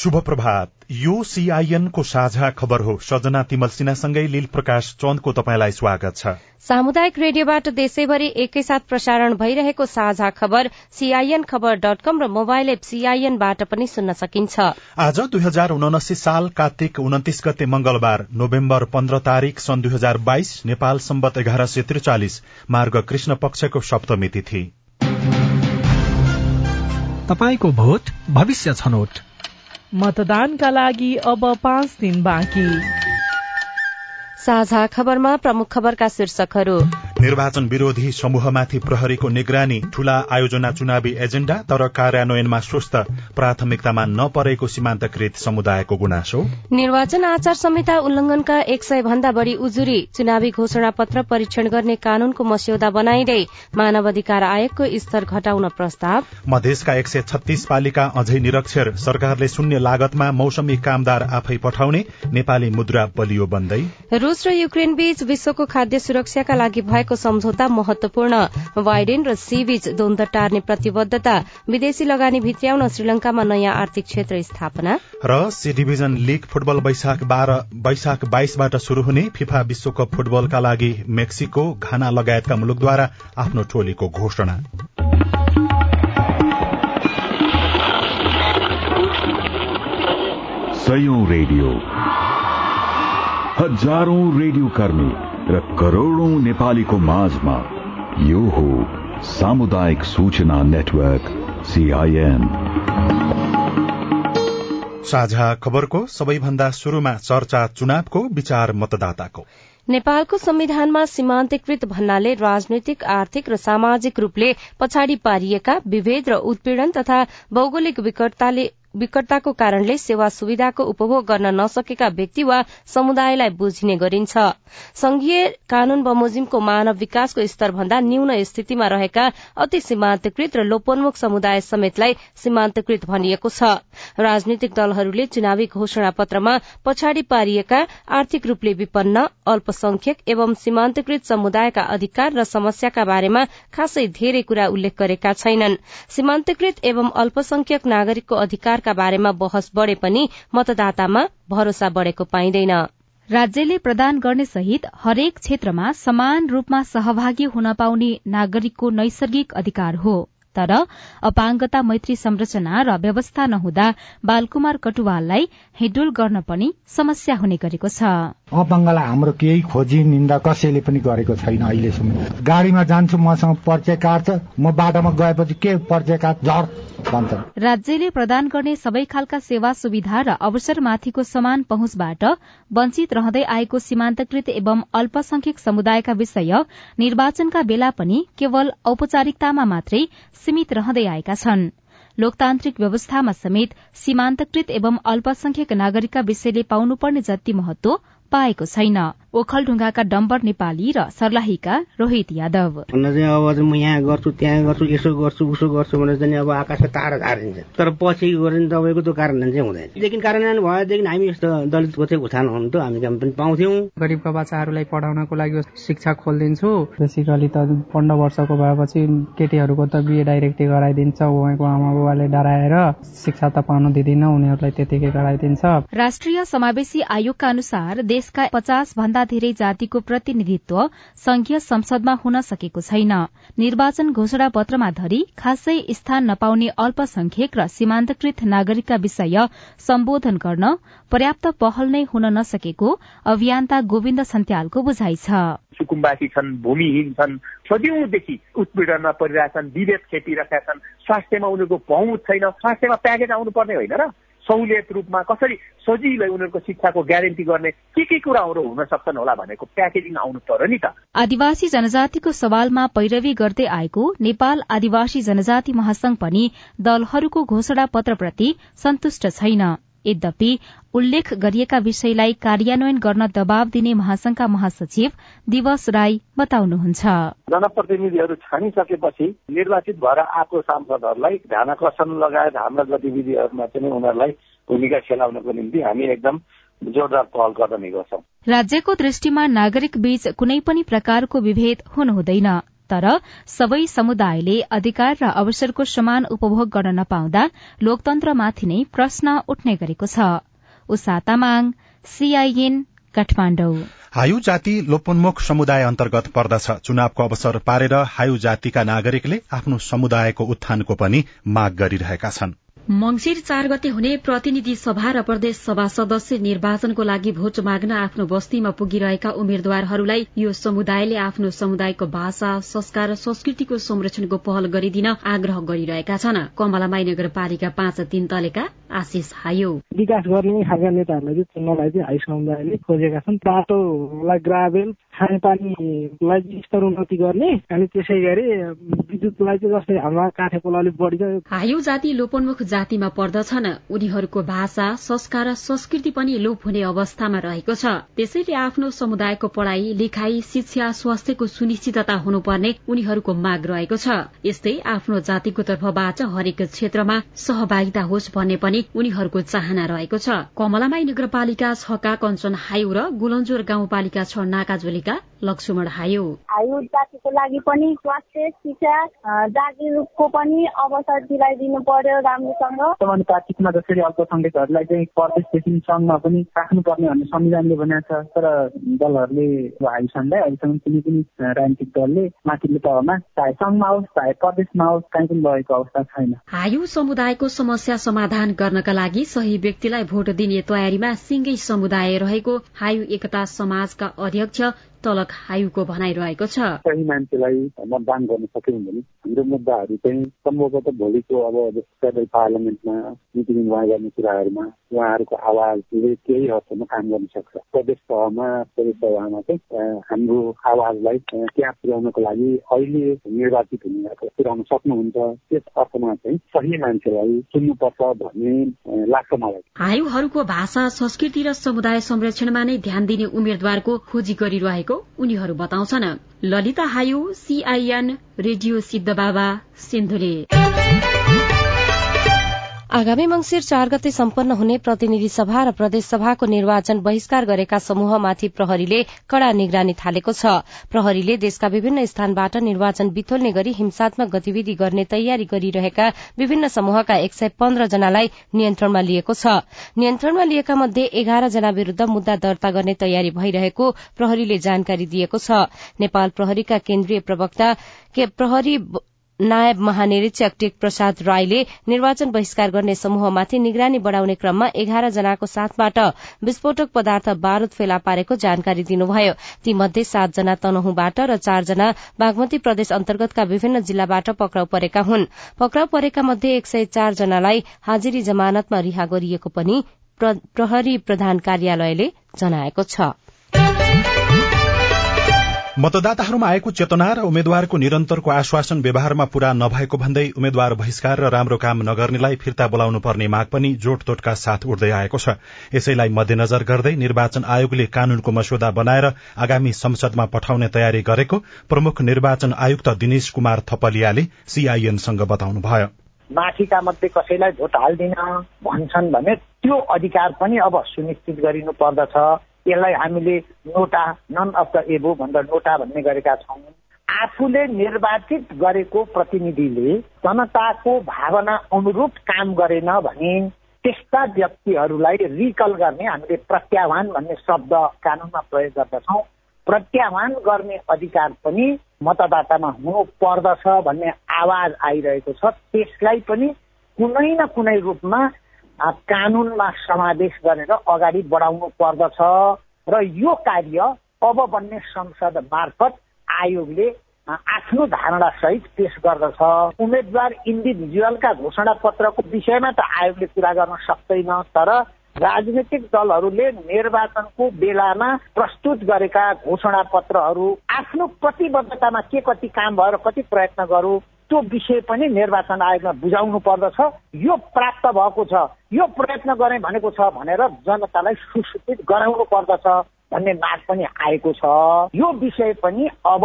शुभ प्रभात यो सीआईएनको साझा खबर हो। सजना तिमल सिन्हासँगै लील प्रकाश चन्दको तपाईँलाई स्वागत छ। सामुदायिक रेडियोबाट देशैभरि एकैसाथ प्रसारण भइरहेको साझा खबर सीआईएन खबर डट कम र मोबाइल एप सीआईएनबाट पनि सुन्न सकिन्छ। आज दुई हजार उनासी साल कार्तिक उन्तिस गते मंगलबार नोभेम्बर पन्ध्र तारीक सन् दुई हजार बाइस नेपाल सम्बत एघार सय त्रिचालिस मार्ग कृष्ण पक्षको सप्तमी तिथि। तपाईँको भोट भविष्य छनौट। मतदानका लागि अब पाँच दिन बाँकी। साझा खबरमा प्रमुख खबरका शीर्षकहरू। निर्वाचन विरोधी समूहमाथि प्रहरीको निगरानी ठूला आयोजना चुनावी एजेण्डा तर कार्यान्वयनमा सुस्त प्राथमिकतामा नपरेको सीमान्तकृत समुदायको गुनासो। निर्वाचन आचार संहिता उल्लंघनका एक सय भन्दा बढ़ी उजुरी चुनावी घोषणा पत्र परीक्षण गर्ने कानूनको मस्यौदा बनाइँदै मानव अधिकार आयोगको स्तर घटाउन प्रस्ताव। मधेसका एक सय छत्तीस पालिका अझै निरक्षर सरकारले शून्य लागतमा मौसमी कामदार आफै पठाउने नेपाली मुद्रा बलियो बन्दै। रूस र युक्रेन बीच विश्वको खाद्य सुरक्षाका लागि भएको सम्झौता महत्वपूर्ण बाइडेन र सी बीच द्वन्द टार्ने प्रतिबद्धता विदेशी लगानी भित्र्याउन श्रीलंकामा नयाँ आर्थिक क्षेत्र स्थापना। र सी डिभिजन लीग फुटबल वैशाख बाह्र वैशाख बाइसबाट शुरू हुने फिफा विश्वकप फुटबलका लागि मेक्सिको घाना लगायतका मुलुकद्वारा आफ्नो टोलीको घोषणा। रेडियो। हजारौं रेडियो कर्मी। र करोड़ौं नेपालीको माझमा यो हो सामुदायिक सूचना नेटवर्क सीआईएन साझा खबरको सबैभन्दा शुरूमा चर्चा चुनावको विचार मतदाताको। नेपालको संविधानमा सीमान्तकृत भन्नाले राजनैतिक आर्थिक र सामाजिक रूपले पछाडि पारिएका विभेद र उत्पीड़न तथा भौगोलिक विकटताले विकटताको कारणले सेवा सुविधाको उपभोग गर्न नसकेका व्यक्ति वा समुदायलाई बुझिने गरिन्छ। संघीय कानून बमोजिमको मानव विकासको स्तर भन्दा न्यून स्थितिमा रहेका अति सीमान्तकृत र लोपोन्मुख समुदाय समेतलाई सीमान्तकृत भनिएको छ। राजनीतिक दलहरूले चुनावी घोषणा पत्रमा पछाडि पारिएका आर्थिक रूपले विपन्न अल्पसंख्यक एवं सीमान्तकृत समुदायका अधिकार र समस्याका बारेमा खासै धेरै कुरा उल्लेख गरेका छैनन्। सीमान्तकृत एवं अल्पसंख्यक नागरिकको अधिकार सरकारका बारेमा बहस बढ़े पनि मतदातामा भरोसा बढ़ेको पाइँदैन। राज्यले प्रदान गर्ने सहित हरेक क्षेत्रमा समान रूपमा सहभागी हुन पाउने नागरिकको नैसर्गिक अधिकार हो। तर अपाङ्गता मैत्री संरचना र व्यवस्था नहुँदा बालकुमार कटुवाललाई हिडुल गर्न पनि समस्या हुने गरेको छ। अपाङ्गलाई हाम्रो केही खोजी निन्दा कसैले पनि गरेको छैन अहिलेसम्म। गाडीमा जान्छु मसँग परिचय कार्ड छ म बाटोमा गएपछि के परिचय कार्ड झर राज्यले प्रदान गर्ने सबै खालका सेवा सुविधा र अवसरमाथिको समान पहुँचबाट वञ्चित रहँदै आएको सीमान्तकृत एवं अल्पसंख्यक समुदायका विषय निर्वाचनका बेला पनि केवल औपचारिकतामा मात्रै सीमित रहँदै आएका छन्। लोकतान्त्रिक व्यवस्थामा समेत सीमान्तकृत एवं अल्पसंख्यक नागरिकका विषयले पाउनुपर्ने जति महत्व पाएको छैन। ओखलढुङ्गाका डम्बर नेपाली र सर्लाहीका रोहित यादव। अब म यहाँ गर्छु त्यहाँ गर्छु यसो गर्छु उसो गर्छु भनेर चाहिँ अब आकाशको तारा झारिन्छ। तर पछि भने तपाईँको त्यो कार्यान्वयन चाहिँ हुँदैन। लेकिन कार्यान्वयन भएदेखि हामी यस्तो दलितको चाहिँ उत्थान हुन्थ्यो हामी काम पनि पाउँथ्यौँ। गरिबका बच्चाहरूलाई पढाउनको लागि शिक्षा खोलिदिन्छु। बेसिकली त पन्ध्र वर्षको भएपछि केटीहरूको त बिए डाइरेक्टै गराइदिन्छ उहाँको आमा बुवाले डराएर शिक्षा त पाउनु दिँदिन उनीहरूलाई त्यतिकै गराइदिन्छ। राष्ट्रिय समावेशी आयोगका अनुसार देशका पचास भन्दा धेरै जातिको प्रतिनिधित्व संघीय संसदमा हुन सकेको छैन। निर्वाचन घोषणा पत्रमा धरी खासै स्थान नपाउने अल्पसंख्यक र सीमान्तकृत नागरिकका विषय सम्बोधन गर्न पर्याप्त पहल नै हुन नसकेको अभियन्ता गोविन्द सन्त्यालको बुझाइ छ। सुकुम्बासी छन् भूमिहीन उत्पीडनमा परिरहेछन् विभेद खेपिरहेका छन् स्वास्थ्यमा उनीहरूको पहुँच छैन स्वास्थ्यमा प्याकेज आउनुपर्ने होइन र। सहुलियत रूपमा कसरी सजिलै उनीहरूको शिक्षाको ग्यारेन्टी गर्ने के के कुराहरू हुन सक्छन् होला भनेको प्याकेजिङ आउनु पर्यो नि त। आदिवासी जनजातिको सवालमा पैरवी गर्दै आएको नेपाल आदिवासी जनजाति महासंघ पनि दलहरूको घोषणा पत्रप्रति सन्तुष्ट छैन। यद्यपि उल्लेख गरिएका विषयलाई कार्यान्वयन गर्न दबाव दिने महासंघका महासचिव दिवस राई बताउनुहुन्छ। जनप्रतिनिधिहरू छानिसकेपछि निर्वाचित भएर आएको सांसदहरूलाई ध्यान आकर्षण लगायत हाम्रा गतिविधिहरूमा चाहिँ उनीहरूलाई भूमिका खेलाउनको निम्ति हामी एकदम जोरदार पहल गर्न गर्छौं राज्यको दृष्टिमा नागरिक बीच कुनै पनि प्रकारको विभेद हुनुहुँदैन। तर सबै समुदायले अधिकार र अवसरको समान उपभोग गर्न नपाउँदा लोकतन्त्रमाथि नै प्रश्न उठ्ने गरेको छ। हायु जाति लोपोन्मुख समुदाय अन्तर्गत पर्दछ। चुनावको अवसर पारेर हायु जातिका नागरिकले आफ्नो समुदायको उत्थानको पनि माग गरिरहेका छन्। मंगिर चार गते हुने प्रतिनिधि सभा र प्रदेश सभा सदस्य निर्वाचनको लागि भोट माग्न आफ्नो बस्तीमा पुगिरहेका उम्मेद्वारहरूलाई यो समुदायले आफ्नो समुदायको भाषा संस्कार र संस्कृतिको संरक्षणको पहल गरिदिन आग्रह गरिरहेका छन्। कमलामाई नगरपालिका पाँच तीन तलेका आशिष हायो। विकास गर्ने खालका नेताहरूलाई चाहिँ चुन्नलाई चाहिँ हाई समुदायले खोजेका छन्। बाटोलाई ग्राभेल खानेपानीलाई स्तर उन्नति गर्ने अनि त्यसै गरी विद्युतलाई चाहिँ जस्तै हाम्रा काठे अलिक बढी हायु जाति लोपोन्मुख जातिमा पर्दछन्। उनीहरूको भाषा संस्कार र संस्कृति पनि लोप हुने अवस्थामा रहेको छ। त्यसैले आफ्नो समुदायको पढ़ाई लेखाई शिक्षा स्वास्थ्यको सुनिश्चितता हुनुपर्ने उनीहरूको माग रहेको छ। यस्तै आफ्नो जातिको तर्फबाट हरेक क्षेत्रमा सहभागिता होस् भन्ने पनि उनीहरूको चाहना रहेको छ। कमलामाई नगरपालिका छका कञ्चन हायु र गुलन्जोर गाउँपालिका छ नाकाझोलीका लक्ष्मण हायु। हायु जातिको लागि पनि स्वास्थ्य शिक्षा जागिरको पनि अवसर दिलाइदिनु पर्यो। राम्रोसँग समानुपातिकमा जसरी अल्पसंख्यकहरूलाई चाहिँ प्रदेशदेखि सङ्घमा पनि राख्नुपर्ने भन्ने संविधानले भनेको छ तर दलहरूले हायु सङ्घलाई अहिलेसम्म कुनै पनि राजनीतिक दलले माथिल्लो तहमा चाहे सङ्घमा होस् चाहे प्रदेशमा होस् कहीँ पनि लगेको अवस्था छैन। हायु समुदायको समस्या समाधान गर्नका लागि सही व्यक्तिलाई भोट दिने तयारीमा सिंगै समुदाय रहेको हायु एकता समाजका अध्यक्ष तलक हायुको भनाइरहेको छ। सही मान्छेलाई मतदान गर्न सक्यौँ भने हाम्रो मुद्दाहरू चाहिँ सम्भवतः भोलिको अब जस्तै पार्लियामेन्टमा मिटिङ उहाँ गर्ने कुराहरूमा उहाँहरूको आवाजले केही हदसम्म काम गर्न सक्छ। प्रदेश तहमा प्रदेश सभामा चाहिँ हाम्रो आवाजलाई त्यहाँ पुर्याउनको लागि अहिले निर्वाचित हुने पुर्याउन सक्नुहुन्छ। त्यस अर्थमा चाहिँ सही मान्छेलाई सुन्नुपर्छ भन्ने लाग्छ मलाई। हायुहरूको भाषा संस्कृति र समुदाय संरक्षणमा नै ध्यान दिने उम्मेद्वारको खोजी गरिरहेको उनीहरू बताउँछन्। ललिता हायु सीआईएन रेडियो सिद्ध बाबा सिन्धुले। आगामी मंगिर चार गते सम्पन्न हुने प्रतिनिधि सभा र प्रदेश सभाको निर्वाचन बहिष्कार गरेका समूहमाथि प्रहरीले कड़ा निगरानी थालेको छ। प्रहरीले देशका विभिन्न स्थानबाट निर्वाचन बिथोल्ने गरी हिंसात्मक गतिविधि गर्ने तयारी गरिरहेका विभिन्न समूहका एक सय पन्ध्र जनालाई नियन्त्रणमा लिएको छ। नियन्त्रणमा लिएका मध्ये एघार जना विरूद्ध मुद्दा दर्ता गर्ने तयारी भइरहेको प्रहरीले जानकारी दिएको छ। नेपाल प्रहरीका केन्द्रीय प्रवक्ता प्रहरी नायब महानिरीक्षक टेक प्रसाद राईले निर्वाचन बहिष्कार गर्ने समूहमाथि निगरानी बढ़ाउने क्रममा एघार जनाको साथबाट विस्फोटक पदार्थ बारूद फेला पारेको जानकारी दिनुभयो। तीमध्ये सातजना तनहुबाट र चारजना बागमती प्रदेश अन्तर्गतका विभिन्न जिल्लाबाट पक्राउ परेका हुन्। पक्राउ परेका मध्ये एक सय चार जनालाई हाजिरी जमानतमा रिहा गरिएको पनि प्रहरी प्रधान कार्यालयले जनाएको छ। मतदाताहरूमा आएको चेतना र उम्मेद्वारको निरन्तरको आश्वासन व्यवहारमा पूरा नभएको भन्दै उम्मेद्वार बहिष्कार र राम्रो काम नगर्नेलाई फिर्ता बोलाउनु पर्ने माग पनि जोटतोटका साथ उठ्दै आएको छ। यसैलाई मध्यनजर गर्दै निर्वाचन आयोगले कानूनको मस्यौदा बनाएर आगामी संसदमा पठाउने तयारी गरेको प्रमुख निर्वाचन आयुक्त दिनेश कुमार थपलियाले सीआईएनसँग बताउनुभयो। माथिका मध्ये कसैलाई भोट हाल्दिन भन्छन् भने त्यो अधिकार पनि अब सुनिश्चित गरिनु पर्दछ यसलाई हामीले नोटा नन अफ द एबो भन्दा नोटा भन्ने गरेका छौँ। आफूले निर्वाचित गरेको प्रतिनिधिले जनताको भावना अनुरूप काम गरेन भने त्यस्ता व्यक्तिहरूलाई रिकल गर्ने हामीले प्रत्याह्वान भन्ने शब्द कानुनमा प्रयोग गर्दछौँ। प्रत्याह्वान गर्ने अधिकार पनि मतदातामा हुनु पर्दछ भन्ने आवाज आइरहेको छ। त्यसलाई पनि कुनै न कुनै रूपमा कानूनमा समावेश गरेर अगाडि बढाउनु पर्दछ र यो कार्य अब बन्ने संसद मार्फत आयोगले आफ्नो धारणा सहित पेश गर्दछ। उम्मेद्वार इन्डिभिजुअलका घोषणा पत्रको विषयमा त आयोगले कुरा गर्न सक्दैन तर राजनीतिक दलहरूले निर्वाचनको बेलामा प्रस्तुत गरेका घोषणा पत्रहरू आफ्नो प्रतिबद्धतामा के कति काम भयो र कति प्रयत्न गरौँ त्यो विषय पनि निर्वाचन आयोगमा बुझाउनु पर्दछ। यो प्राप्त भएको छ यो प्रयत्न गरे भनेको छ भनेर जनतालाई सुसूचित गराउनु पर्दछ भन्ने माग पनि आएको छ। यो विषय पनि अब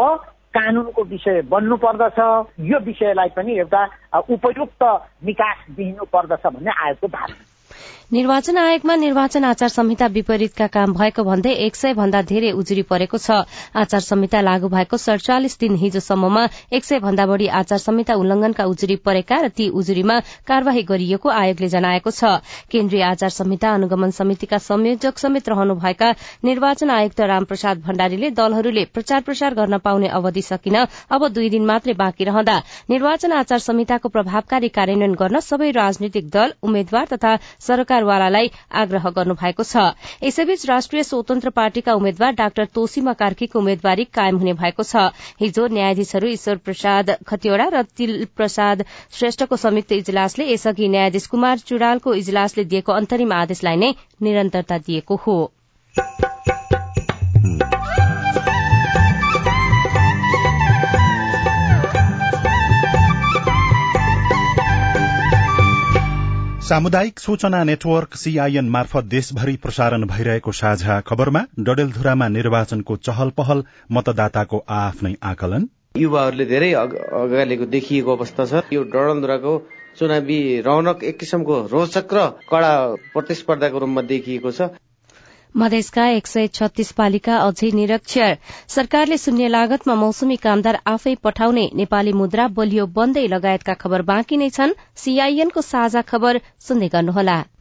कानुनको विषय बन्नु पर्दछ। यो विषयलाई पनि एउटा उपयुक्त निकास दिनु पर्दछ भन्ने आयोगको धारणा। निर्वाचन आयोगमा निर्वाचन आचार संहिता विपरीतका काम भएको भन्दै एक सय भन्दा धेरै उजुरी परेको छ। आचार संहिता लागू भएको सड़चालिस दिन हिजोसम्ममा एक सय भन्दा बढ़ी आचार संहिता उल्लंघनका उजुरी परेका र ती उजुरीमा कार्यवाही गरिएको आयोगले जनाएको छ। केन्द्रीय आचार संहिता अनुगमन समितिका संयोजक समेत रहनुभएका निर्वाचन आयुक्त रामप्रसाद भण्डारीले दलहरूले प्रचार प्रसार गर्न पाउने अवधि सकिन अब दुई दिन मात्रै बाँकी रहँदा निर्वाचन आचार संहिताको प्रभावकारी कार्यान्वयन गर्न सबै राजनीतिक दल उम्मेद्वार तथा सरकार सरकारवालालाई आग्रह गर्नु भएको छ। यसैबीच राष्ट्रिय स्वतन्त्र पार्टीका उम्मेद्वार डाक्टर तोसीमा कार्कीको उम्मेद्वारी कायम हुने भएको छ। हिजो न्यायाधीशहरू ईश्वर प्रसाद खतिवड़ा र तिल प्रसाद श्रेष्ठको संयुक्त इजलासले यसअघि न्यायाधीश कुमार चुड़ालको इजलासले दिएको अन्तरिम आदेशलाई नै निरन्तरता दिएको हो। सामुदायिक सूचना नेटवर्क सीआईएन मार्फत देशभरि प्रसारण भइरहेको साझा खबरमा डडेलधुरामा निर्वाचनको चहल पहल मतदाताको आफ्नै आकलन। युवाहरूले धेरै अगाडिको देखिएको अवस्था छ। यो डडेलधुराको चुनावी रौनक एक किसिमको रोचक र कड़ा प्रतिस्पर्धाको रूपमा देखिएको छ। मधेसका एक सय छत्तीस पालिका अझै निरक्षर सरकारले शून्य लागतमा मौसमी कामदार आफै पठाउने नेपाली मुद्रा बलियो बन्दै लगायतका खबर बाँकी नै छन्। सीआईएनको साझा खबर सुन्दै गर्नुहोला।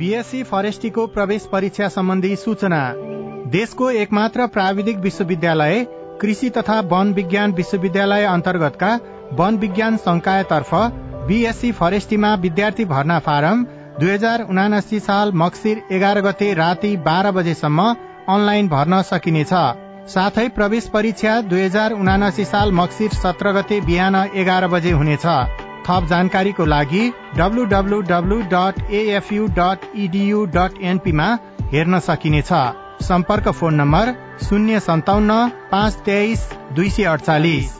बीएससी फरेस्टीको प्रवेश परीक्षा सम्बन्धी सूचना। देशको एकमात्र प्राविधिक विश्वविद्यालय कृषि तथा वन विज्ञान विश्वविद्यालय अन्तर्गतका वन विज्ञान संकायतर्फ बीएससी फरेस्टीमा विद्यार्थी भर्ना फारम दुई हजार उनासी साल मक्सिर एघार गते राति बाह्र बजेसम्म अनलाइन भर्न सकिनेछ। साथै प्रवेश परीक्षा दुई हजार उनासी साल मक्सिर सत्र गते बिहान एघार बजे हुनेछ। थप जानकारीको लागि डट एनपीमा हेर्न सकिनेछ। सम्पर्क फोन नम्बर शून्य सन्ताउन्न पाँच तेइस दुई सय अडचालिस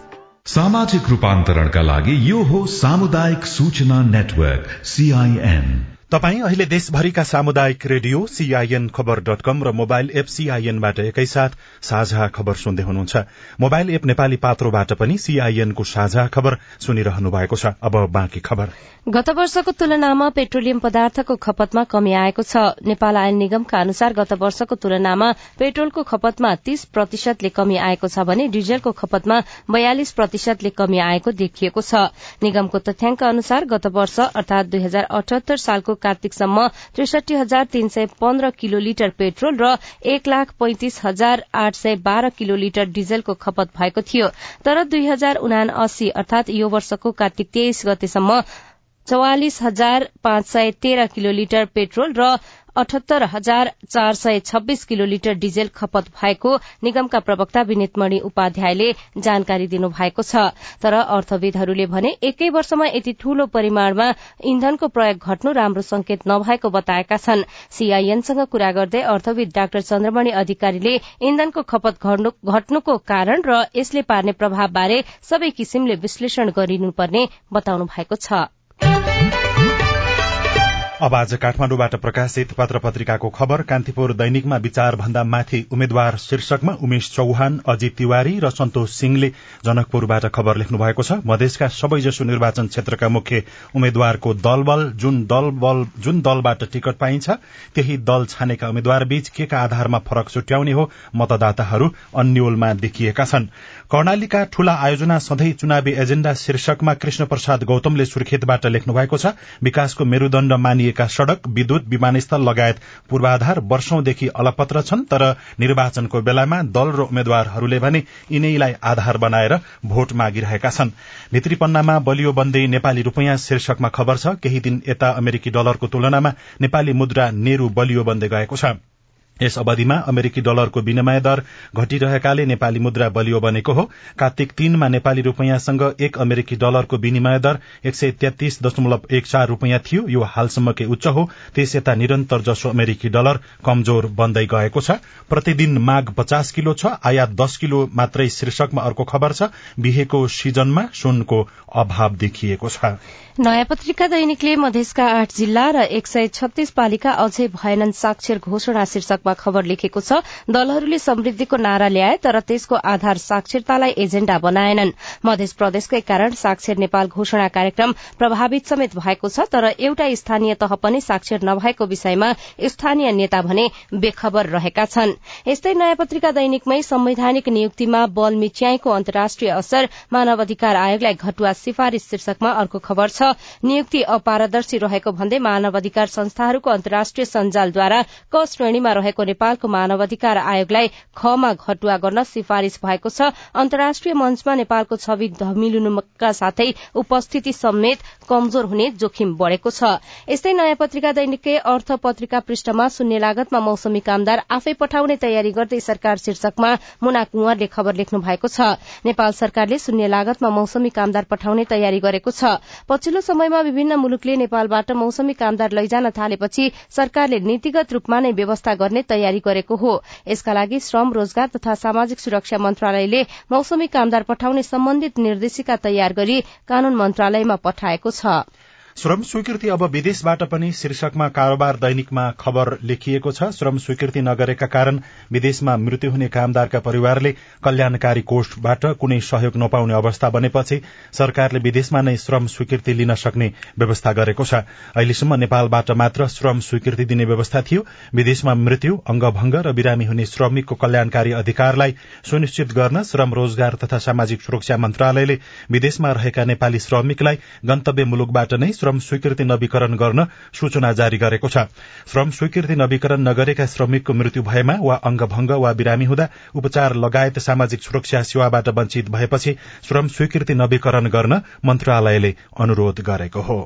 सामाजिक रूपान्तरणका लागि यो हो सामुदायिक सूचना नेटवर्क सीआईएन तपाई अहिले देशभरिका सामुदायिक radio CIN Khabar dot com र मोबाइल एप सीआईएनबाट एकैसाथ साझा खबर सुन्दै हुनुहुन्छ। मोबाइल एप नेपाली पात्रोबाट पनि सीआईएनको साझा खबर सुनिरहनु भएको छ। अब बाँकी खबर। गत वर्षको तुलनामा पेट्रोलियम पदार्थको खपतमा कमी आएको छ। नेपाल आयल निगमका अनुसार गत वर्षको तुलनामा पेट्रोलको खपतमा तीस प्रतिशतले कमी आएको छ भने डिजलको खपतमा बयालिस प्रतिशतले कमी आएको देखिएको छ। निगमको तथ्याङ्क अनुसार गत वर्ष अर्थात दुई हजार अठहत्तर सालको कार्तिकसम्म त्रिसठी हजार तीन सय पन्ध्र किलो लिटर पेट्रोल र एक लाख पैंतिस हजार आठ सय बाह्र किलो लिटर डिजलको खपत भएको थियो। तर दुई हजार उना अस्सी अर्थात यो वर्षको कार्तिक तेइस गतेसम्म चौवालिस हजार पाँच सय तेह्र किलो लिटर पेट्रोल र अठहत्तर हजार चार सय छब्बीस किलो लिटर डिजेल खपत भएको निगमका प्रवक्ता विनितमणि उपाध्यायले जानकारी दिनुभएको छ। तर अर्थविदहरूले भने एकै वर्षमा यति ठूलो परिमाणमा इन्धनको प्रयोग घट्नु राम्रो संकेत नभएको बताएका छन्। सीआईएनसँग कुरा गर्दै अर्थविद डाक्टर चन्द्रमणि अधिकारीले इन्धनको खपत घट्नुको कारण र यसले पार्ने प्रभावबारे सबै किसिमले विश्लेषण गरिनुपर्ने बताउनु भएको छ। अब आज काठमाडौँबाट प्रकाशित पत्र पत्रिकाको खबर कान्तिपुर दैनिकमा विचार भन्दा माथि उम्मेद्वार शीर्षकमा उमेश चौहान अजित तिवारी र सन्तोष सिंहले जनकपुरबाट खबर लेख्नु भएको छ। मधेसका सबैजसो निर्वाचन क्षेत्रका मुख्य उम्मेद्वारको दलबल जुन दलबल जुन दलबाट टिकट पाइन्छ त्यही दल छानेका उम्मेद्वार बीच के का आधारमा फरक छुट्याउने हो मतदाताहरू अन्यलमा देखिएका छन्। कर्णालीका ठूला आयोजना सधैँ चुनावी एजेण्डा शीर्षकमा कृष्ण प्रसाद गौतमले सुर्खेतबाट लेख्नु भएको छ। विकासको मेरूदण्ड मानिएका सड़क विद्युत विमानस्थल लगायत पूर्वाधार वर्षौंदेखि अलपत्र छन् तर निर्वाचनको बेलामा दल र उम्मेद्वारहरूले भने यिनैलाई आधार बनाएर भोट मागिरहेका छन्। भित्रीपन्नामा बलियो बन्दै नेपाली रूपियाँ शीर्षकमा खबर छ केही दिन यता अमेरिकी डलरको तुलनामा नेपाली मुद्रा नेरू बलियो बन्दै गएको छ। यस अवधिमा अमेरिकी डलरको विनिमय दर घटिरहेकाले नेपाली मुद्रा बलियो बनेको हो। कार्तिक तीनमा नेपाली रूपियाँसँग एक अमेरिकी डलरको विनिमय दर एक सय तेत्तीस दशमलव एक चार रूपियाँ थियो। यो हालसम्मकै उच्च हो। त्यस यता निरन्तर जसो अमेरिकी डलर कमजोर बन्दै गएको छ। प्रतिदिन माग पचास किलो छ आयात दश किलो मात्रै शीर्षकमा अर्को खबर छ। बिहेको सिजनमा सुनको अभाव देखिएको छ। नयाँ पत्रिका दैनिकले मधेसका आठ जिल्ला र एक सय छत्तीस पालिका अझै भएनन् साक्षर घोषणा शीर्षकमा खबर लेखेको छ दलहरूले समृद्धिको नारा ल्याए तर त्यसको आधार साक्षरतालाई एजेण्डा बनाएनन्। मध्य प्रदेशकै कारण साक्षर नेपाल घोषणा कार्यक्रम प्रभावित समेत भएको छ तर एउटा स्थानीय तह पनि साक्षर नभएको विषयमा स्थानीय नेता भने बेखबर रहेका छन्। यस्तै नयाँ पत्रिका दैनिकमै संवैधानिक नियुक्तिमा बल मिच्याईको अन्तर्राष्ट्रिय असर मानव अधिकार आयोगलाई घटुवा सिफारिश शीर्षकमा अर्को खबर छ नियुक्ति अपारदर्शी रहेको भन्दै मानव अधिकार संस्थाहरूको अन्तर्राष्ट्रिय सञ्जालद्वारा क श्रेणीमा रहेको नेपालको मानव अधिकार आयोगलाई खमा घटुवा गर्न सिफारिश भएको छ। अन्तर्राष्ट्रिय मञ्चमा नेपालको छवि धमिलुनुका साथै उपस्थिति समेत कमजोर हुने जोखिम बढ़ेको छ। यस्तै नयाँ पत्रिका दैनिककै अर्थ पत्रिका पृष्ठमा शून्य लागतमा मौसमी कामदार आफै पठाउने तयारी गर्दै सरकार शीर्षकमा मुना कुंवरले खबर लेख्नु भएको छ। नेपाल सरकारले शून्य लागतमा मौसमी कामदार पठाउने तयारी गरेको छ। पछिल्लो समयमा विभिन्न मुलुकले नेपालबाट मौसमी कामदार लैजान थालेपछि सरकारले नीतिगत रूपमा नै व्यवस्था गर्ने तयारी गरेको हो। यसका लागि श्रम रोजगार तथा सामाजिक सुरक्षा मन्त्रालयले मौसमी कामदार पठाउने सम्बन्धित निर्देशिका तयार गरी कानून मन्त्रालयमा पठाएको छ। श्रम स्वीकृति अब विदेशबाट पनि शीर्षकमा कारोबार दैनिकमा खबर लेखिएको छ। श्रम स्वीकृति नगरेका कारण विदेशमा मृत्यु हुने कामदारका परिवारले कल्याणकारी कोषबाट कुनै सहयोग नपाउने अवस्था बनेपछि सरकारले विदेशमा नै श्रम स्वीकृति लिन सक्ने व्यवस्था गरेको छ। अहिलेसम्म नेपालबाट मात्र श्रम स्वीकृति दिने व्यवस्था थियो। विदेशमा मृत्यु अंगभंग र बिरामी हुने श्रमिकको कल्याणकारी अधिकारलाई सुनिश्चित गर्न श्रम रोजगार तथा सामाजिक सुरक्षा मन्त्रालयले विदेशमा रहेका नेपाली श्रमिकलाई गन्तव्य मुलुकबाट नै श्रम स्वीकृति नवीकरण गर्न सूचना जारी गरेको छ। श्रम स्वीकृति नवीकरण नगरेका श्रमिकको मृत्यु भएमा वा अंगभंग वा बिरामी हुँदा उपचार लगायत सामाजिक सुरक्षा सेवाबाट वञ्चित भएपछि श्रम स्वीकृति नवीकरण गर्न मन्त्रालयले अनुरोध गरेको हो।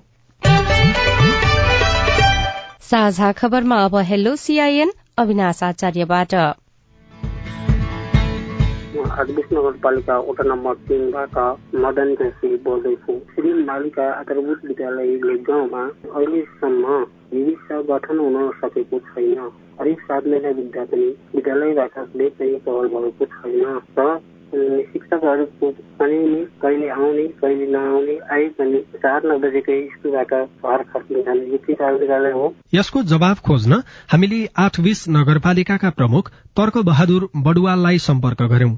साझा खबरमा अब हेलो सीआईएन अविनाश आचार्यबाट। आधुनिक नगरपालिका वडा नम्बर तिनबाट मदन जोशी बोल्दैछु। श्री बालिका आधारभूत विद्यालय गाउँमा अहिलेसम्म विविध गठन हुन सकेको छैन। हरेक सात महिना बित्दा पनि विद्यालयबाट पनि पहल भएको छैन र शिक्षकहरूको पनि कहिले आउने कहिले नआउने आए पनि चार नौ बजेकै स्कुलबाट घर फर्किन जाने यति विद्यालय हो। यसको जवाब खोज्न हामीले आठ बीस नगरपालिकाका प्रमुख तर्क बहादुर बडुवाललाई सम्पर्क गर्यौं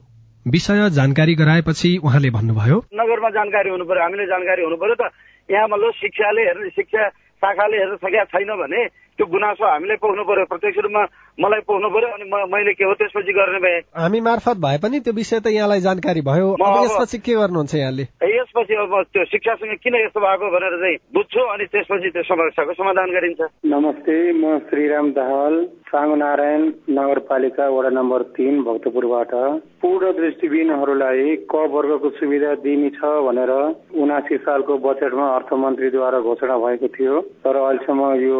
विषय जानकारी गराएपछि उहाँले भन्नुभयो। नगरमा जानकारी हुनु पर्यो हामीले जानकारी हुनु पर्यो त यहाँ मतलब शिक्षाले हेर्ने शिक्षा शाखाले हेर्न सकेका छैन भने त्यो गुनासो हामीले पोख्नु पर्यो प्रत्यक्ष रूपमा मलाई पोख्नु पर्यो अनि मैले के हो त्यसपछि गर्ने भए। हामी मार्फत भए पनि त्यो विषय त यहाँलाई जानकारी भयो। यसपछि के गर्नुहुन्छ यहाँले? यसपछि अब त्यो शिक्षासँग किन यस्तो भएको भनेर चाहिँ बुझ्छु अनि त्यसपछि त्यो समस्याको समाधान गरिन्छ। नमस्ते म श्रीराम दाहाल साङ्गनारायण नगरपालिका वडा नम्बर तिन भक्तपुरबाट। पूर्ण दृष्टिविहीनहरूलाई क वर्गको सुविधा दिइनेछ भनेर उनासी सालको बजेटमा अर्थमन्त्रीद्वारा घोषणा भएको थियो। तर अहिलेसम्म यो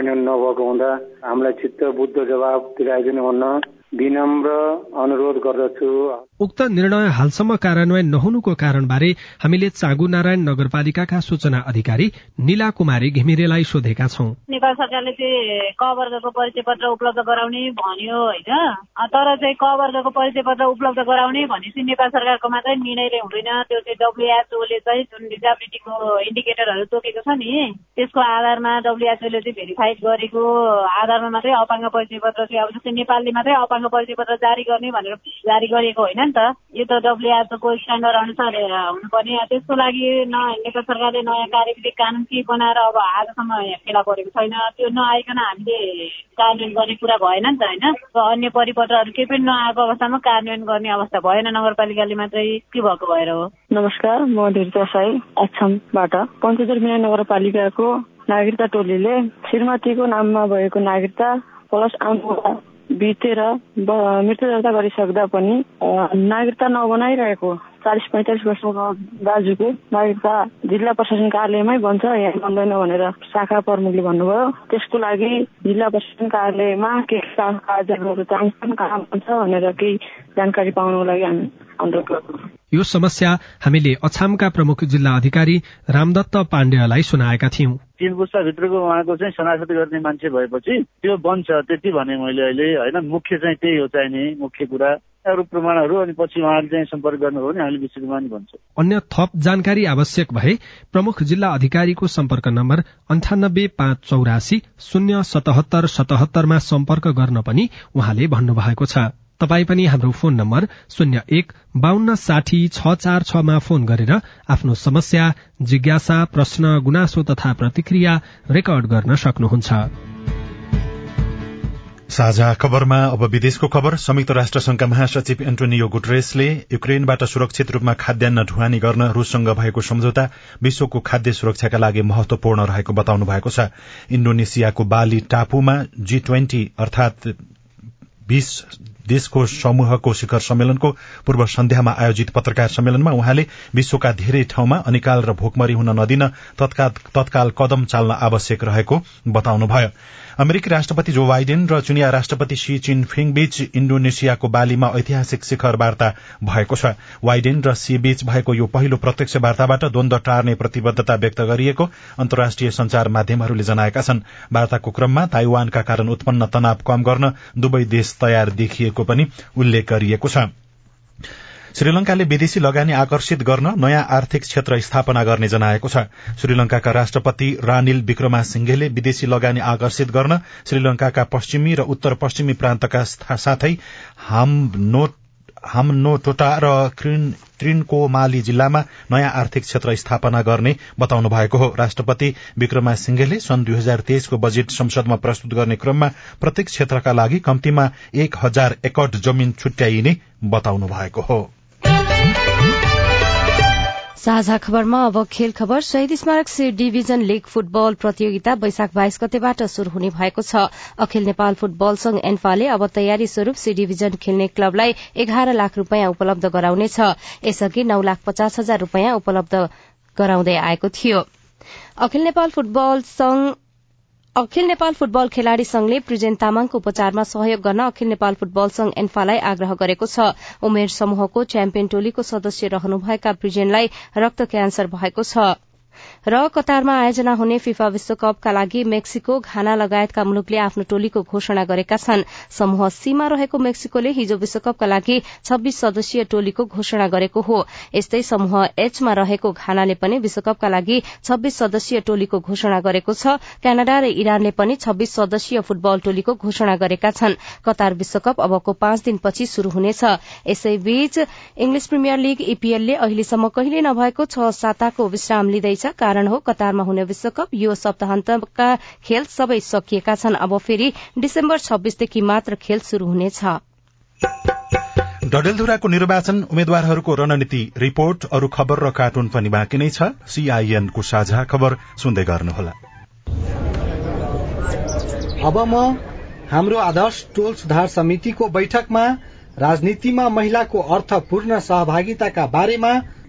कार्यान्वयन नभएको हुँदा हामीलाई चित्त बुद्ध जवाब दिलाइदिनु भन्न विनम्र अनुरोध गर्दछु। उक्त निर्णय हालसम्म कार्यान्वयन नहुनुको कारणबारे हामीले चागु नारायण नगरपालिकाका सूचना अधिकारी निला कुमारी घिमिरेलाई सोधेका छौं। नेपाल सरकारले चाहिँ क वर्गको परिचय पत्र उपलब्ध गराउने भन्यो होइन। तर चाहिँ क वर्गको परिचय पत्र उपलब्ध गराउने भनेपछि नेपाल सरकारको मात्रै निर्णयले हुँदैन। त्यो चाहिँ डब्लुएचओले चाहिँ जुन डिजाबिलिटीको इन्डिकेटरहरू तोकेको छ नि त्यसको आधारमा डब्लुएचओले चाहिँ भेरिफाइड गरेको आधारमा मात्रै अपाङ्ग परिचय पत्र चाहिँ अब जस्तै नेपालले मात्रै अपाङ्ग परिचय पत्र जारी गर्ने भनेर जारी गरेको होइन नि त यो त डब्लुएचओको स्ट्यान्डर्ड अनुसार हुनुपर्ने। त्यसको लागि न नेपाल सरकारले नयाँ कार्यविधि कानुन के बनाएर अब आजसम्म फेला परेको छैन। त्यो नआइकन हामीले कार्यान्वयन गर्ने कुरा भएन नि त होइन? अन्य परिपत्रहरू केही पनि नआएको अवस्थामा कार्यान्वयन गर्ने अवस्था भएन। नगरपालिकाले मात्रै के भएको भएर हो? नमस्कार म धीरता साई पञ्चतर मिना नगरपालिकाको नागरिकता टोलीले श्रीमतीको नाममा भएको नागरिकता प्लस आमा बितेर मृत्यु दर्ता गरिसक्दा पनि नागरिकता नबनाइरहेको चालिस पैँतालिस वर्षको दाजुको नागरिकता जिल्ला प्रशासन कार्यालयमै बन्छ यहाँ बन्दैन भनेर शाखा प्रमुखले भन्नुभयो। त्यसको लागि जिल्ला प्रशासन कार्यालयमा के कार्यहरू चाहन्छन् कहाँ बन्छ भनेर केही जानकारी पाउनको लागि हामी अनुरोध यो समस्या हामीले अछामका प्रमुख जिल्ला अधिकारी रामदत्त पाण्डेलाई सुनाएका थियौं। तीन पुस्ताभित्रको उहाँको चाहिँ शनाखत गर्ने मान्छे भएपछि त्यो बन्छ त्यति भने मैले अहिले होइन मुख्य चाहिँ त्यही हो चाहिने मुख्य कुरा। अरू प्रमाणहरू अनि पछि उहाँले चाहिँ सम्पर्क गर्नुभयो भने हामीले विस्तृतमा नि भन्छौँ। अन्य थप जानकारी आवश्यक भए प्रमुख जिल्ला अधिकारीको सम्पर्क नम्बर अन्ठानब्बे पाँच चौरासी शून्य सतहत्तर सतहत्तरमा सम्पर्क गर्न पनि उहाँले भन्नुभएको छ। तपाई पनि हाम्रो फोन नम्बर शून्य एक बान्न साठी छ चार छमा फोन गरेर आफ्नो समस्या जिज्ञासा प्रश्न गुनासो तथा प्रतिक्रिया रेकर्ड गर्न सक्नुहुन्छ। साझा खबरमा अब विदेशको खबर। संयुक्त राष्ट्र संघका महासचिव एन्टोनियो गुटरेसले युक्रेनबाट सुरक्षित रूपमा खाद्यान्न ढुवानी गर्न रूससँग भएको सम्झौता विश्वको खाद्य सुरक्षाका लागि महत्वपूर्ण रहेको बताउनु भएको छ। इण्डोनेसियाको बाली टापुमा जी ट्वेन्टी अर्थात बीस देशको समूहको शिखर सम्मेलनको पूर्व सन्ध्यामा आयोजित पत्रकार सम्मेलनमा उहाँले विश्वका धेरै ठाउँमा अनिकाल र भोकमरी हुन नदिन तत्काल कदम चाल्न आवश्यक रहेको बताउनुभयो। अमेरिकी राष्ट्रपति जो बाइडेन र चुनिया राष्ट्रपति सी चिनफिङ बीच इण्डोनेसियाको बालीमा ऐतिहासिक शिखर वार्ता भएको छ। वाइडेन र सी बीच भएको यो पहिलो प्रत्यक्ष वार्ताबाट द्वन्द टार्ने प्रतिबद्धता व्यक्त गरिएको अन्तर्राष्ट्रिय संचार माध्यमहरूले जनाएका छन्। वार्ताको क्रममा ताइवानका कारण उत्पन्न तनाव कम गर्न दुवै देश तयार देखिएको पनि उल्लेख गरिएको छ। श्रीलंकाले विदेशी लगानी आकर्षित गर्न नयाँ आर्थिक क्षेत्र स्थापना गर्ने जनाएको छ। श्रीलंकाका राष्ट्रपति रानिल विक्रमा सिंघेले विदेशी लगानी आकर्षित गर्न श्रीलंकाका पश्चिमी र उत्तर पश्चिमी प्रान्तका साथै हामनोटोटा र त्रिनकोमाली जिल्लामा नयाँ आर्थिक क्षेत्र स्थापना गर्ने बताउनु भएको हो। राष्ट्रपति विक्रमा सिंघेले सन् दुई हजार तेइसको बजेट संसदमा प्रस्तुत गर्ने क्रममा प्रत्येक क्षेत्रका लागि कम्तीमा एक हजार एकड़ जमीन छुट्याइने बताउनु भएको हो। साझा खबरमा अब खेल खबर। शहीद स्मारक सी डिभिजन लीग फुटबल प्रतियोगिता वैशाख बाइस गतेबाट शुरू हुने भएको छ। अखिल नेपाल फुटबल संघ एन्फाले अब तयारी स्वरूप सी डिभिजन खेल्ने क्लबलाई एघार लाख रूपियाँ उपलब्ध गराउनेछ यसअघि नौ लाख पचास हजार रूपियाँ उपलब्ध गराउँदै आएको थियो। अखिल नेपाल फुटबल संघ अखिल नेपाल फुटबल खेलाड़ी संघले प्रिजेन तामाङको उपचारमा सहयोग गर्न अखिल नेपाल फुटबल संघ एन्फालाई आग्रह गरेको छ। उमेर समूहको च्याम्पियन टोलीको सदस्य रहनुभएका प्रिजेनलाई रक्त क्यान्सर भएको छ। र कतारमा आयोजना हुने फिफा विश्वकपका लागि मेक्सिको घाना लगायतका मुलुकले आफ्नो टोलीको घोषणा गरेका छन्। समूह सीमा रहेको मेक्सिकोले हिजो विश्वकपका लागि छब्बीस सदस्यीय टोलीको घोषणा गरेको हो। यस्तै समूह एचमा रहेको घानाले पनि विश्वकपका लागि छब्बीस सदस्यीय टोलीको घोषणा गरेको छ। क्यानाडा र इरानले पनि छब्बीस सदस्यीय फुटबल टोलीको घोषणा गरेका छन्। कतार विश्वकप अबको पाँच दिनपछि शुरू हुनेछ। यसैबीच इंग्लिश प्रिमियर लीग ईपीएलले अहिलेसम्म कहिले नभएको छ साताको विश्राम लिँदैछ। कारण हो कतारमा हुने विश्वकप यो सप्ताहन्तका खेल सबै सकिएका छन्। अब फेरि डिसेम्बर छब्बीसदेखि मात्र खेल शुरू हुनेछ। डडेलधुराको निर्वाचन उम्मेद्वारहरूको रणनीति रिपोर्ट अरू खबर र कार्टुन पनि बाँकी नै छ। सीआईएनको साझा खबर सुन्दै गर्नुहोला। अब म हाम्रो आदर्श टोल सुधार समितिको बैठकमा राजनीतिमा महिलाको अर्थपूर्ण सहभागिताका बारेमा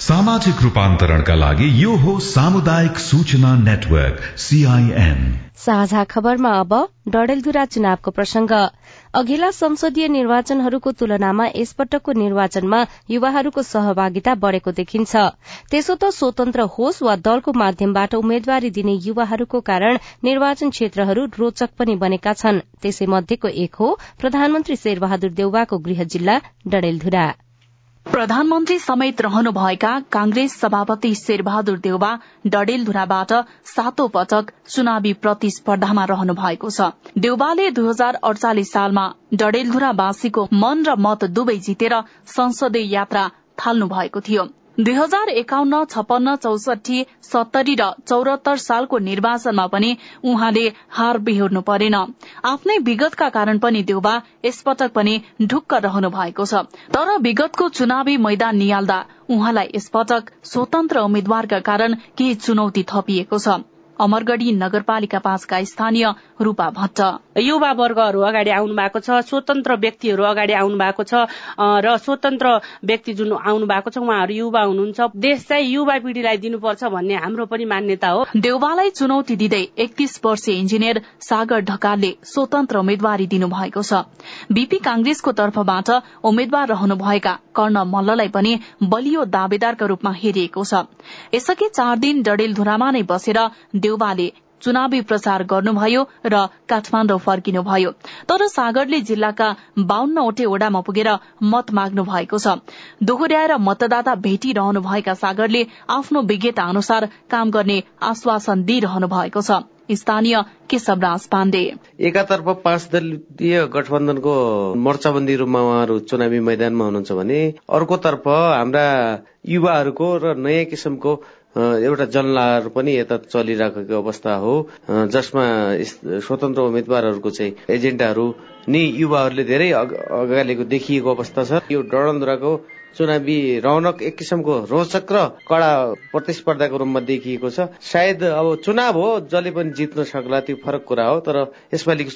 सामाजिक रूपान्तरणका लागि यो हो सामुदायिक सूचना नेटवर्क सीआईएन साझा खबरमा अब डडेलधुरा चुनावको प्रसंग। अघिल्ला संसदीय निर्वाचनहरूको तुलनामा यसपटकको निर्वाचनमा युवाहरूको सहभागिता बढ़ेको देखिन्छ। त्यसो त स्वतन्त्र होस् वा दलको माध्यमबाट उम्मेद्वारी दिने युवाहरूको कारण निर्वाचन क्षेत्रहरू रोचक पनि बनेका छन्। त्यसै मध्येको एक हो प्रधानमन्त्री शेरबहादुर देउवाको गृह जिल्ला डडेलधुरा। प्रधानमन्त्री समेत रहनुभएका कांग्रेस सभापति शेरबहादुर देउबा डडेलधुराबाट सातौं पटक चुनावी प्रतिस्पर्धामा रहनु भएको छ। देउबाले दुई हजार अडचालिस सालमा डडेलधुरावासीको मन र मत दुवै जितेर संसदीय यात्रा थाल्नु भएको थियो। दुई हजार एकाउन्न छपन्न चौसठी सत्तरी र चौरात्तर सालको निर्वाचनमा पनि उहाँले हार बेहोर्नु परेन। आफ्नै विगतका कारण पनि देउबा यसपटक पनि ढुक्क रहनु भएको छ। तर विगतको चुनावी मैदान निहाल्दा उहाँलाई यसपटक स्वतन्त्र उम्मेद्वारका कारण केही चुनौती थपिएको छ। अमरगढ़ी नगरपालिका पाँचका स्थानीय रूपा भट्ट। युवा वर्गहरू अगाडि आउनु भएको छ स्वतन्त्र व्यक्तिहरू अगाडि आउनु भएको छ र स्वतन्त्र व्यक्ति जुन आउनु भएको छ उहाँहरू युवा हुनुहुन्छ। देश चाहिँ युवा पिढ़ीलाई दिनुपर्छ भन्ने हाम्रो पनि मान्यता हो। देउवालाई चुनौती दिँदै एकतीस वर्षीय इन्जिनियर सागर ढकालले स्वतन्त्र उम्मेद्वारी दिनुभएको छ। बीपी कांग्रेसको तर्फबाट उम्मेद्वार रहनुभएका कर्ण मल्ललाई पनि बलियो दावेदारका रूपमा हेरिएको छ। यसअघि चार दिन डडेलधुरामा नै बसेर देउवाले चुनावी प्रचार गर्नुभयो र काठमाडौँ फर्किनुभयो। तर सागरले जिल्लाका बाहन्नवटै ओडामा पुगेर मत माग्नु भएको छ। दोहोर्याएर मतदाता भेटिरहनुभएका सागरले आफ्नो विज्ञता अनुसार काम गर्ने आश्वासन दिइरहनु भएको छ। स्थानीय केशवराज पाण्डे। एकातर्फ पाँच दलीय गठबन्धनको मोर्चाबन्दी रूपमा उहाँहरू चुनावी मैदानमा हुनुहुन्छ भने अर्कोतर्फ हाम्रा युवाहरूको र नयाँ किसिमको एउटा जनलहर पनि यता चलिरहेको अवस्था हो। जसमा स्वतन्त्र उम्मेद्वारहरूको चाहिँ एजेन्डाहरू नि युवाहरूले धेरै अगाडिको देखिएको अवस्था छ। यो डडलधुराको चुनावी रौनक एक किसिमको रोचक र कड़ा प्रतिस्पर्धाको रूपमा देखिएको छ। सायद अब चुनाव हो जसले पनि जित्न सक्ला त्यो फरक कुरा हो तर यसपालिको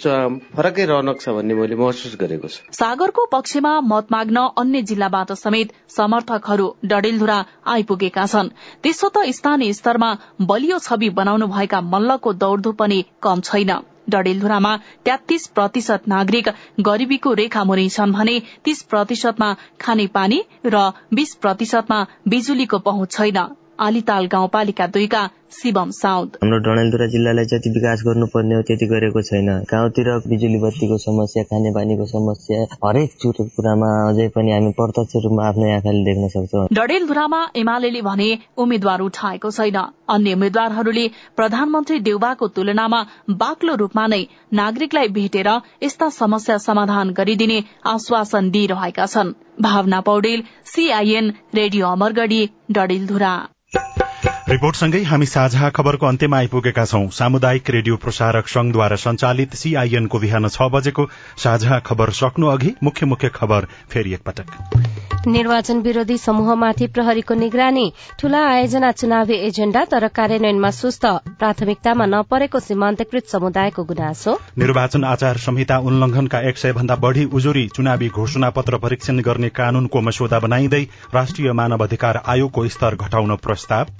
फरकै रौनक छ भन्ने मैले महसुस गरेको छु। सागरको पक्षमा मत माग्न अन्य जिल्लाबाट समेत समर्थकहरू डडेलधुरा आइपुगेका छन्। त्यसो त स्थानीय स्तरमा बलियो छवि बनाउनु भएका मल्लको दौड़धुप पनि कम छैन। डडेलधुरामा तेत्तीस प्रतिशत नागरिक गरिबीको रेखा मुनि छन् भने तीस प्रतिशतमा खानेपानी र बीस प्रतिशतमा बिजुलीको पहुँच छैन। आलिताल गाउँपालिका दुईका शिवम साउद हाम्रो डडेलधुरा जिल्लालाई जति विकास गर्नुपर्ने हो त्यति गरेको छैन। गाउँतिर बिजुली बत्तीको समस्या खानेपानीको समस्या हरेक चुट कुरामा अझै पनि हामी प्रत्यक्ष रूपमा आफ्नो आँखाले देख्न सक्छौँ। डडेलधुरामा एमाले भने उम्मेद्वार उठाएको छैन। अन्य उम्मेद्वारहरूले प्रधानमन्त्री देउबाको तुलनामा बाक्लो रूपमा नै नागरिकलाई भेटेर यस्ता समस्या समाधान गरिदिने आश्वासन दिइरहेका छन्। Bhawana Paudel CIN radio Amargadhi Dadeldhura. रिपोर्टसँगै हामी साझा खबरको अन्त्यमा आइपुगेका छौं। सामुदायिक रेडियो प्रसारक संघद्वारा संचालित सीआईएनको बिहान छ बजेको साझा खबर सक्नु अघि मुख्य मुख्य खबर फेरि एकपटक। निर्वाचन विरोधी समूहमाथि प्रहरीको निगरानी ठूला आयोजना चुनावी एजेण्डा तर कार्यान्वयनमा सुस्त प्राथमिकतामा नपरेको सीमान्तकृत समुदायको गुनासो। निर्वाचन आचार संहिता उल्लंघनका एक सय भन्दा बढ़ी उजुरी चुनावी घोषणा पत्र परीक्षण गर्ने कानूनको मस्यौदा बनाइँदै राष्ट्रिय मानव अधिकार आयोगको स्तर घटाउन प्रस्ताव।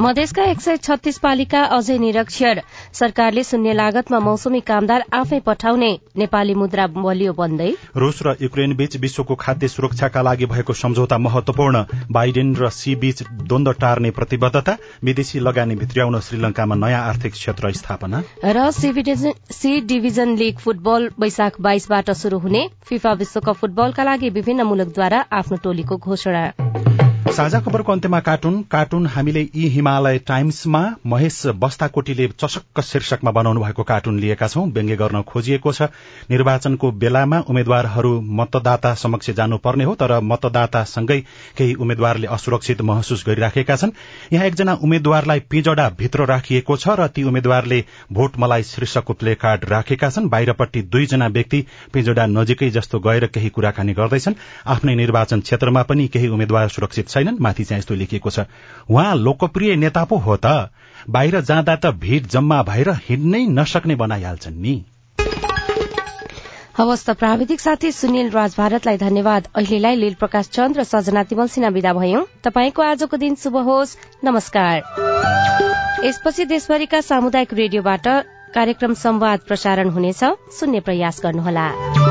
मधेसका एक सय छत्तीस पालिका अझै निरक्षर। सरकारले शून्य लागतमा मौसमी कामदार आफै पठाउने नेपाली मुद्रा बलियो बन्दै। रूस र युक्रेन बीच विश्वको खाद्य सुरक्षाका लागि भएको सम्झौता महत्वपूर्ण बाइडेन र सी बीच द्वन्द टार्ने प्रतिबद्धता विदेशी लगानी भित्र्याउन श्रीलंकामा नयाँ आर्थिक क्षेत्र स्थापना। र सी डिभिजन लीग फुटबल वैशाख बाइसबाट शुरू हुने फिफा विश्वकप फुटबलका लागि विभिन्न मुलुकद्वारा आफ्नो टोलीको घोषणा। साझा खबरको अन्त्यमा कार्टुन। कार्टुन हामीले यी हिमालय टाइम्समा महेश बस्ताकोटीले चशक्क शीर्षकमा बनाउनु भएको कार्टुन लिएका छौं। व्यङ्ग्य गर्न खोजिएको छ। निर्वाचनको बेलामा उम्मेद्वारहरू मतदाता समक्ष जानुपर्ने हो तर मतदातासँगै केही उम्मेद्वारले असुरक्षित महसुस गरिराखेका छन्। यहाँ एकजना उम्मेद्वारलाई पिजडा भित्र राखिएको छ र ती उम्मेद्वारले भोट मलाई शीर्षकको प्ले कार्ड राखेका छन्। बाहिरपट्टि दुईजना व्यक्ति पिजडा नजिकै जस्तो गएर केही कुराकानी गर्दैछन्। आफ्नै निर्वाचन क्षेत्रमा पनि केही उम्मेद्वार सुरक्षित छैनन्? माथि चाहिँ यस्तो लेखिएको छ। उहाँ लोकप्रिय नेता पो हो त। बाहिर जाँदा त भीड़ जम्मा भएर हिँड्नै नसक्ने बनाइहाल्छन् नि। हवस् त प्राविधिक साथी सुनिल राज भारतलाई धन्यवाद। अहिलेलाई लील प्रकाश चन्द र सजना तिमल सिन्हा विदा भयौं। तपाईँको आजको दिन शुभ होस्। नमस्कार। यसपछि देशभरिका सामुदायिक रेडियोबाट कार्यक्रम संवाद प्रसारण हुनेछ। सुन्ने प्रयास गर्नुहोला।